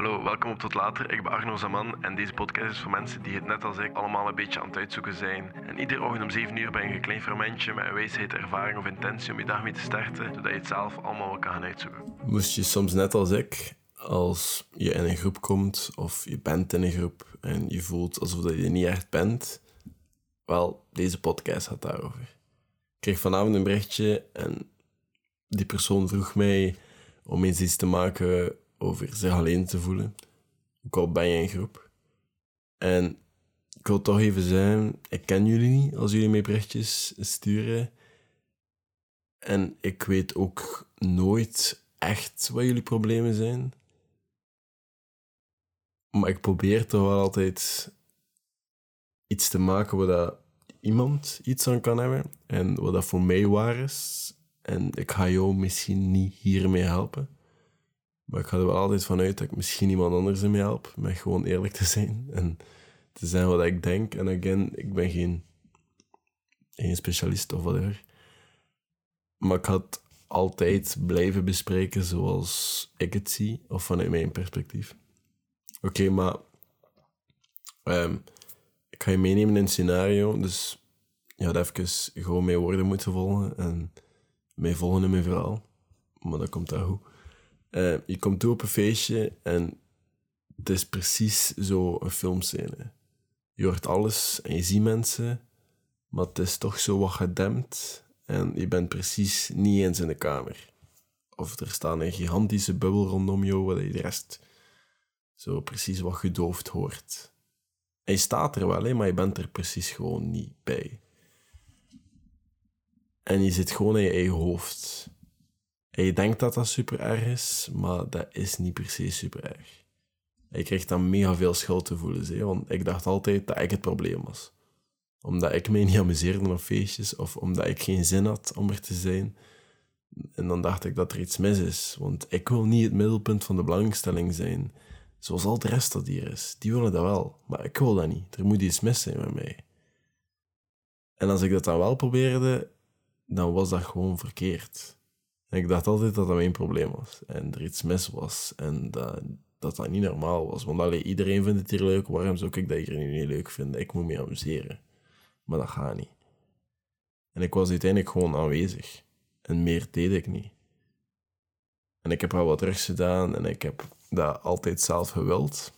Hallo, welkom op Tot Later. Ik ben Arno Zaman en deze podcast is voor mensen die het net als ik allemaal een beetje aan het uitzoeken zijn. En iedere ochtend om 7 uur ben je een klein fermentje met een wijsheid, ervaring of intentie om je dag mee te starten, zodat je het zelf allemaal wel kan gaan uitzoeken. Moest je soms net als ik, als je in een groep komt of je bent in een groep en je voelt alsof je niet echt bent, wel, deze podcast gaat daarover. Ik kreeg vanavond een berichtje en die persoon vroeg mij om eens iets te maken over zich alleen te voelen. Ook al ben je in groep. En ik wil toch even zeggen, ik ken jullie niet als jullie mij berichtjes sturen. En ik weet ook nooit echt wat jullie problemen zijn. Maar ik probeer toch wel altijd iets te maken waar dat iemand iets aan kan hebben. En wat dat voor mij waar is. En ik ga jou misschien niet hiermee helpen. Maar ik ga er wel altijd vanuit dat ik misschien iemand anders ermee help. Met gewoon eerlijk te zijn. En te zijn wat ik denk. En again, ik ben geen, geen specialist of whatever. Maar ik had altijd blijven bespreken zoals ik het zie. Of vanuit mijn perspectief. Oké, maar... ehm, ik ga je meenemen in een scenario. Dus je had even gewoon mijn woorden moeten volgen. En mij volgen in mijn verhaal. Maar dat komt daar goed. Eh, je komt toe op een feestje en het is precies zo een filmscène. Je hoort alles en je ziet mensen, maar het is toch zo wat gedempt en je bent precies niet eens in de kamer. Of er staat een gigantische bubbel rondom jou, waar je de rest zo precies wat gedoofd hoort. En je staat er wel, hè, maar je bent er precies gewoon niet bij. En je zit gewoon in je eigen hoofd. En je denkt dat dat super erg is, maar dat is niet per se super erg. Je krijgt dan mega veel schuldgevoelens, hè, want ik dacht altijd dat ik het probleem was. Omdat ik mij niet amuseerde op feestjes, of omdat ik geen zin had om er te zijn. En dan dacht ik dat er iets mis is, want ik wil niet het middelpunt van de belangstelling zijn. Zoals al de rest dat hier is. Die willen dat wel, maar ik wil dat niet. Er moet iets mis zijn met mij. En als ik dat dan wel probeerde, dan was dat gewoon verkeerd. Ik dacht altijd dat dat mijn probleem was. En er iets mis was. En dat dat, niet normaal was. Want allee, iedereen vindt het hier leuk. Waarom zou ik dat hier niet leuk vinden? Ik moet me amuseren. Maar dat gaat niet. En ik was uiteindelijk gewoon aanwezig. En meer deed ik niet. En ik heb wel wat rechts gedaan. En ik heb dat altijd zelf gewild.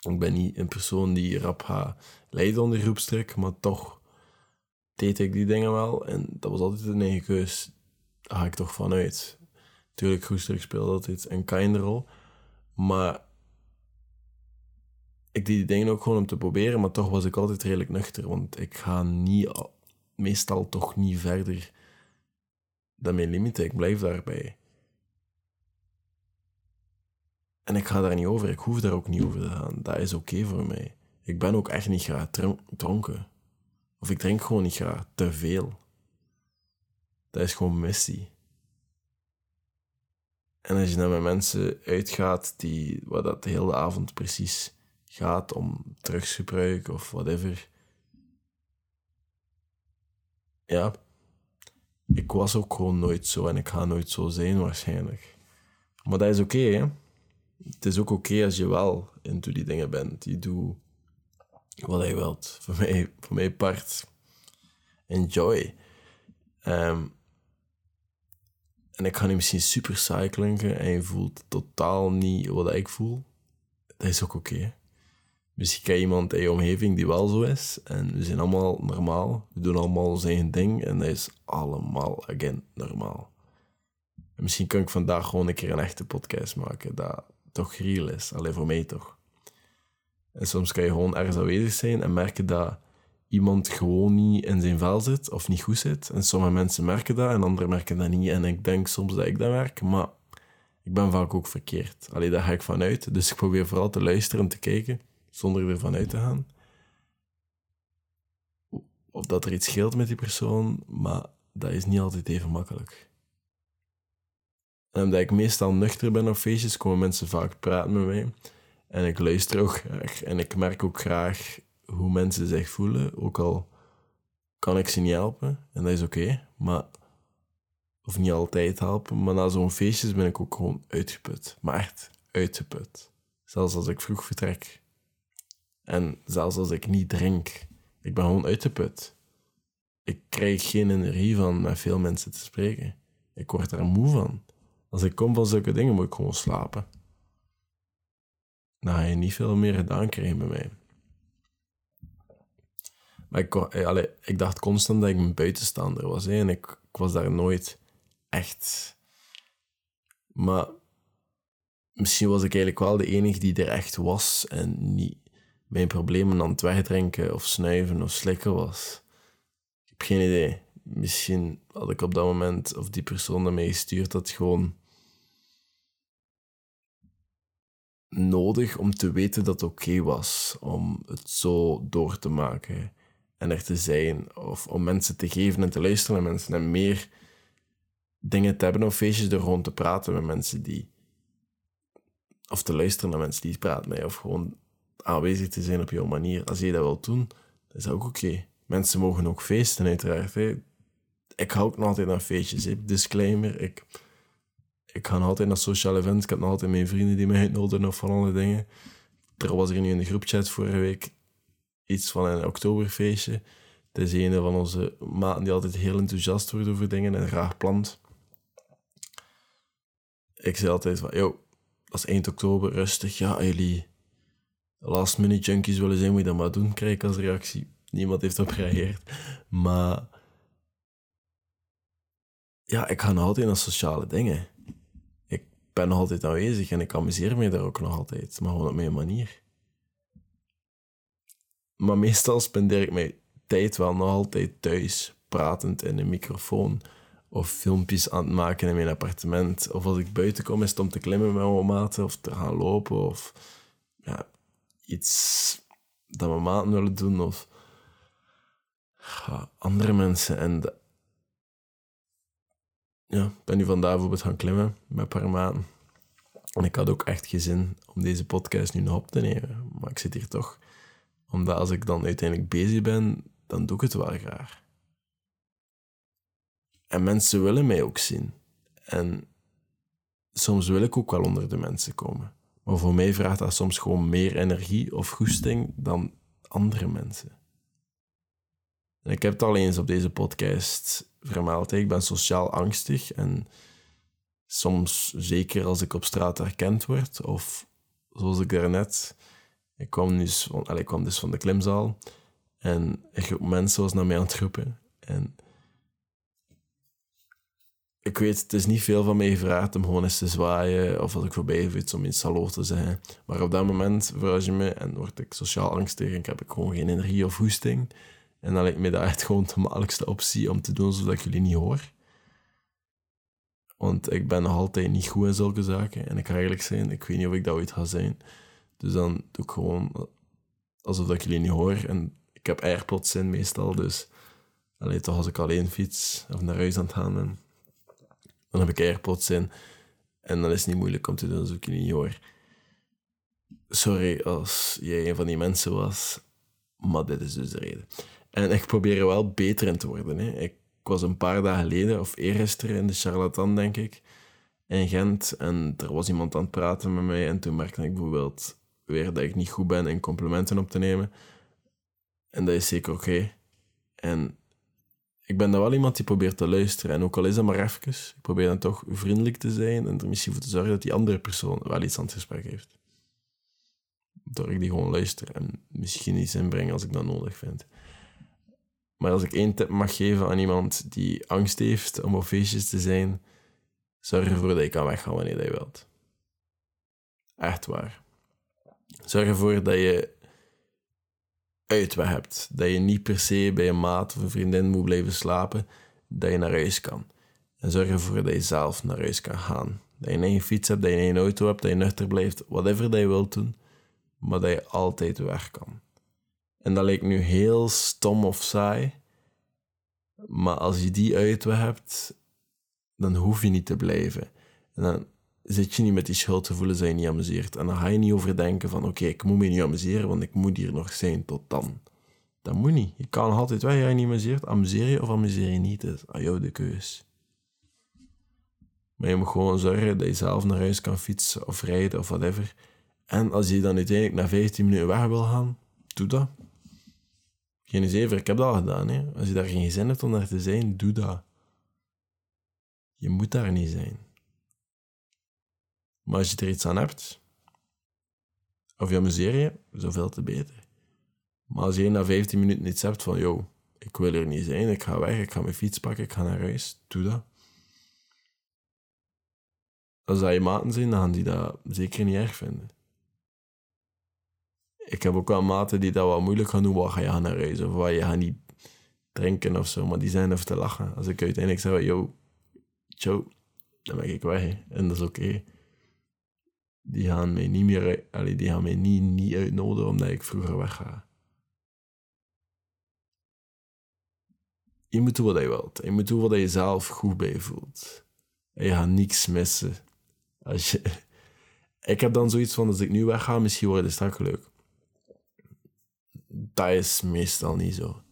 Ik ben niet een persoon die rap gaat leiden onder groepstrek. Maar toch deed ik die dingen wel. En dat was altijd een eigen keus ga ik toch vanuit. Tuurlijk, groepsdruk speelde altijd een kleine rol. Maar ik deed die dingen ook gewoon om te proberen, maar toch was ik altijd redelijk nuchter. Want ik ga niet, meestal toch niet verder dan mijn limieten. Ik blijf daarbij. En ik ga daar niet over. Ik hoef daar ook niet over te gaan. Dat is oké voor mij. Ik ben ook echt niet graag dronken. Of ik drink gewoon niet graag te veel. Dat is gewoon missie. En als je dan met mensen uitgaat die, wat dat de hele avond precies gaat om drugsgebruik of whatever. Ja, ik was ook gewoon nooit zo en ik ga nooit zo zijn waarschijnlijk. Maar dat is oké, hè. Het is ook oké als je wel into die dingen bent. Je doet wat je wilt. Voor mij, voor mij part. Enjoy. Um, en ik ga nu misschien super saai klinken en je voelt totaal niet wat ik voel. Dat is ook oké. Misschien ken je iemand in je omgeving die wel zo is. En we zijn allemaal normaal. We doen allemaal ons eigen ding. En dat is allemaal, again, normaal. En misschien kan ik vandaag gewoon een keer een echte podcast maken. Dat toch real is. Alleen voor mij toch. En soms kan je gewoon ergens aanwezig zijn en merken dat iemand gewoon niet in zijn vel zit of niet goed zit. En sommige mensen merken dat en anderen merken dat niet. En ik denk soms dat ik dat merk, maar ik ben vaak ook verkeerd. Alleen daar ga ik vanuit. Dus ik probeer vooral te luisteren en te kijken, zonder er vanuit te gaan. Of dat er iets scheelt met die persoon, maar dat is niet altijd even makkelijk. En omdat ik meestal nuchter ben op feestjes, komen mensen vaak praten met mij. En ik luister ook graag. En ik merk ook graag hoe mensen zich voelen, ook al kan ik ze niet helpen, en dat is oké, maar of niet altijd helpen, maar na zo'n feestjes ben ik ook gewoon uitgeput, maar echt uitgeput. Zelfs als ik vroeg vertrek. En zelfs als ik niet drink. Ik ben gewoon uitgeput. Ik krijg geen energie van met veel mensen te spreken. Ik word er moe van. Als ik kom van zulke dingen, moet ik gewoon slapen. Ga je niet veel meer gedaan krijgen bij mij. Ik, eh, ik dacht constant dat ik een buitenstaander was. En ik, was daar nooit echt. Maar misschien was ik eigenlijk wel de enige die er echt was en niet mijn problemen aan het wegdrinken of snuiven of slikken was. Ik heb geen idee. Misschien had ik op dat moment, of die persoon naar mij gestuurd had, gewoon nodig om te weten dat het oké was om het zo door te maken en er te zijn. Of om mensen te geven en te luisteren naar mensen en meer dingen te hebben op feestjes door gewoon te praten met mensen die of te luisteren naar mensen die praten met je, of gewoon aanwezig te zijn op jouw manier. Als je dat wilt doen, is dat ook oké. Mensen mogen ook feesten, uiteraard. Hè. Ik hou ook nog altijd naar feestjes. Disclaimer, ik, ik ga altijd naar sociale events. Ik heb nog altijd mijn vrienden die mij uitnodigen of van alle dingen. Er was er nu in de groepchat vorige week iets van een oktoberfeestje. Het is een van onze maten die altijd heel enthousiast wordt over dingen en graag plant. Ik zei altijd van, yo, als eind oktober rustig. Ja, jullie last minute junkies willen zijn, moet je dat maar doen, krijg ik als reactie. Niemand heeft op gereageerd. Maar ja, ik ga nog altijd naar sociale dingen. Ik ben nog altijd aanwezig en ik amuseer me daar ook nog altijd, maar gewoon op mijn manier. Maar meestal spendeer ik mijn tijd wel nog altijd thuis, pratend in een microfoon of filmpjes aan het maken in mijn appartement. Of als ik buiten kom, is het om te klimmen met mijn maten of te gaan lopen of ja, iets dat mijn maten willen doen of andere mensen. En de, ja, ik ben nu vandaag bijvoorbeeld gaan klimmen met een paar maten. En ik had ook echt geen zin om deze podcast nu nog op te nemen. Maar ik zit hier toch. Omdat als ik dan uiteindelijk bezig ben, dan doe ik het wel graag. En mensen willen mij ook zien. En soms wil ik ook wel onder de mensen komen. Maar voor mij vraagt dat soms gewoon meer energie of goesting dan andere mensen. En ik heb het al eens op deze podcast vermeld. Ik ben sociaal angstig en soms, zeker als ik op straat herkend word, of zoals ik daarnet, ik kwam dus van, allez, ik kwam dus van de klimzaal en een groep mensen was naar mij aan het. En ik weet, het is niet veel van mij gevraagd om gewoon eens te zwaaien of als ik voorbij fiets om iets hallo te zeggen. Maar op dat moment verras je me en word ik sociaal angstig en heb ik gewoon geen energie of hoesting. En dan lijkt me dat echt gewoon de makkelijkste optie om te doen zodat ik jullie niet hoor. Want ik ben nog altijd niet goed in zulke zaken. En ik ga eigenlijk zijn, ik weet niet of ik dat ooit ga zijn. Dus dan doe ik gewoon alsof ik jullie niet hoor. En ik heb airpods in meestal, dus... Alleen toch als ik alleen fiets of naar huis aan het gaan ben dan heb ik AirPods in. En dan is het niet moeilijk om te doen alsof ik je niet hoor. Sorry als jij een van die mensen was, maar dit is dus de reden. En ik probeer er wel beter in te worden. Hè. Ik was een paar dagen geleden, of eergisteren, in de Charlatan, denk ik, in Gent. En er was iemand aan het praten met mij. En toen merkte ik bijvoorbeeld weer dat ik niet goed ben in complimenten op te nemen. En dat is zeker oké. En ik ben dan wel iemand die probeert te luisteren. En ook al is dat maar even, ik probeer dan toch vriendelijk te zijn en er misschien voor te zorgen dat die andere persoon wel iets aan het gesprek heeft. Door ik die gewoon luister en misschien iets inbreng als ik dat nodig vind. Maar als ik één tip mag geven aan iemand die angst heeft om op feestjes te zijn, zorg ervoor dat je kan weggaan wanneer je wilt. Echt waar. Zorg ervoor dat je uitweg hebt. Dat je niet per se bij een maat of een vriendin moet blijven slapen, dat je naar huis kan. En zorg ervoor dat je zelf naar huis kan gaan. Dat je een eigen fiets hebt, dat je een auto hebt, dat je nuchter blijft, whatever dat je wilt doen, maar dat je altijd weg kan. En dat lijkt nu heel stom of saai, maar als je die uitweg hebt, dan hoef je niet te blijven. En dan zit je niet met die schuldgevoelens dat je niet amuseert. En dan ga je niet overdenken van oké, ik moet me niet amuseren, want ik moet hier nog zijn tot dan. Dat moet niet. Je kan altijd weg, ja, je niet amuseert, amuseer je of amuseer je niet. Is aan jou de keus. Maar je moet gewoon zorgen dat je zelf naar huis kan fietsen of rijden of whatever. En als je dan uiteindelijk na 15 minuten weg wil gaan, doe dat. Geen zever, ik heb dat al gedaan. Hè. Als je daar geen zin hebt om daar te zijn, doe dat. Je moet daar niet zijn. Maar als je er iets aan hebt, of je amuseer je, zoveel te beter. Maar als je na 15 minuten iets hebt van, yo, ik wil er niet zijn, ik ga weg, ik ga mijn fiets pakken, ik ga naar huis, doe dat. Als dat je maten zijn, dan gaan die dat zeker niet erg vinden. Ik heb ook wel maten die dat wat moeilijk gaan doen, wat ga je gaan naar huis, of wat je gaat niet drinken of zo, maar die zijn even te lachen. Als ik uiteindelijk zeg, yo, ciao, dan ben ik weg, en dat is oké. Die gaan mij niet meer, allee, die gaan mij niet, niet uitnodigen omdat ik vroeger wegga. je moet doen wat je wilt. Je moet doen wat je zelf goed bij voelt. En je gaat niks missen. Als. Ik heb dan zoiets van, als ik nu wegga, misschien wordt het straks leuk. Dat is meestal niet zo.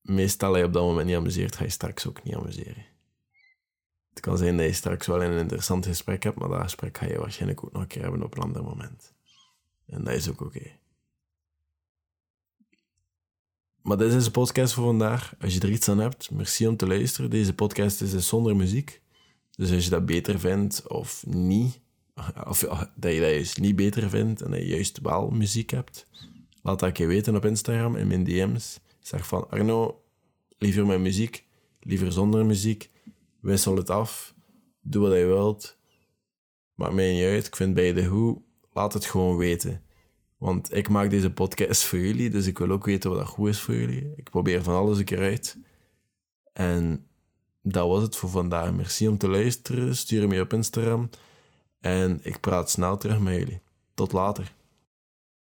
Meestal als je op dat moment niet amuseert, ga je straks ook niet amuseren. Het kan zijn dat je straks wel een interessant gesprek hebt, maar dat gesprek ga je waarschijnlijk ook nog een keer hebben op een ander moment. En dat is ook oké. Maar dit is de podcast voor vandaag. Als je er iets aan hebt, merci om te luisteren. Deze podcast is dus zonder muziek. Dus als je dat beter vindt of niet, of dat je dat juist niet beter vindt en dat je juist wel muziek hebt, laat dat je weten op Instagram in mijn DM's. Zeg van Arno, liever met muziek, liever zonder muziek. Wissel het af. Doe wat je wilt. Maakt mij niet uit. Ik vind beide goed. Laat het gewoon weten. Want ik maak deze podcast voor jullie, dus ik wil ook weten wat dat goed is voor jullie. Ik probeer van alles een keer uit. En dat was het voor vandaag. Merci om te luisteren. Stuur me op Instagram. En ik praat snel terug met jullie. Tot later.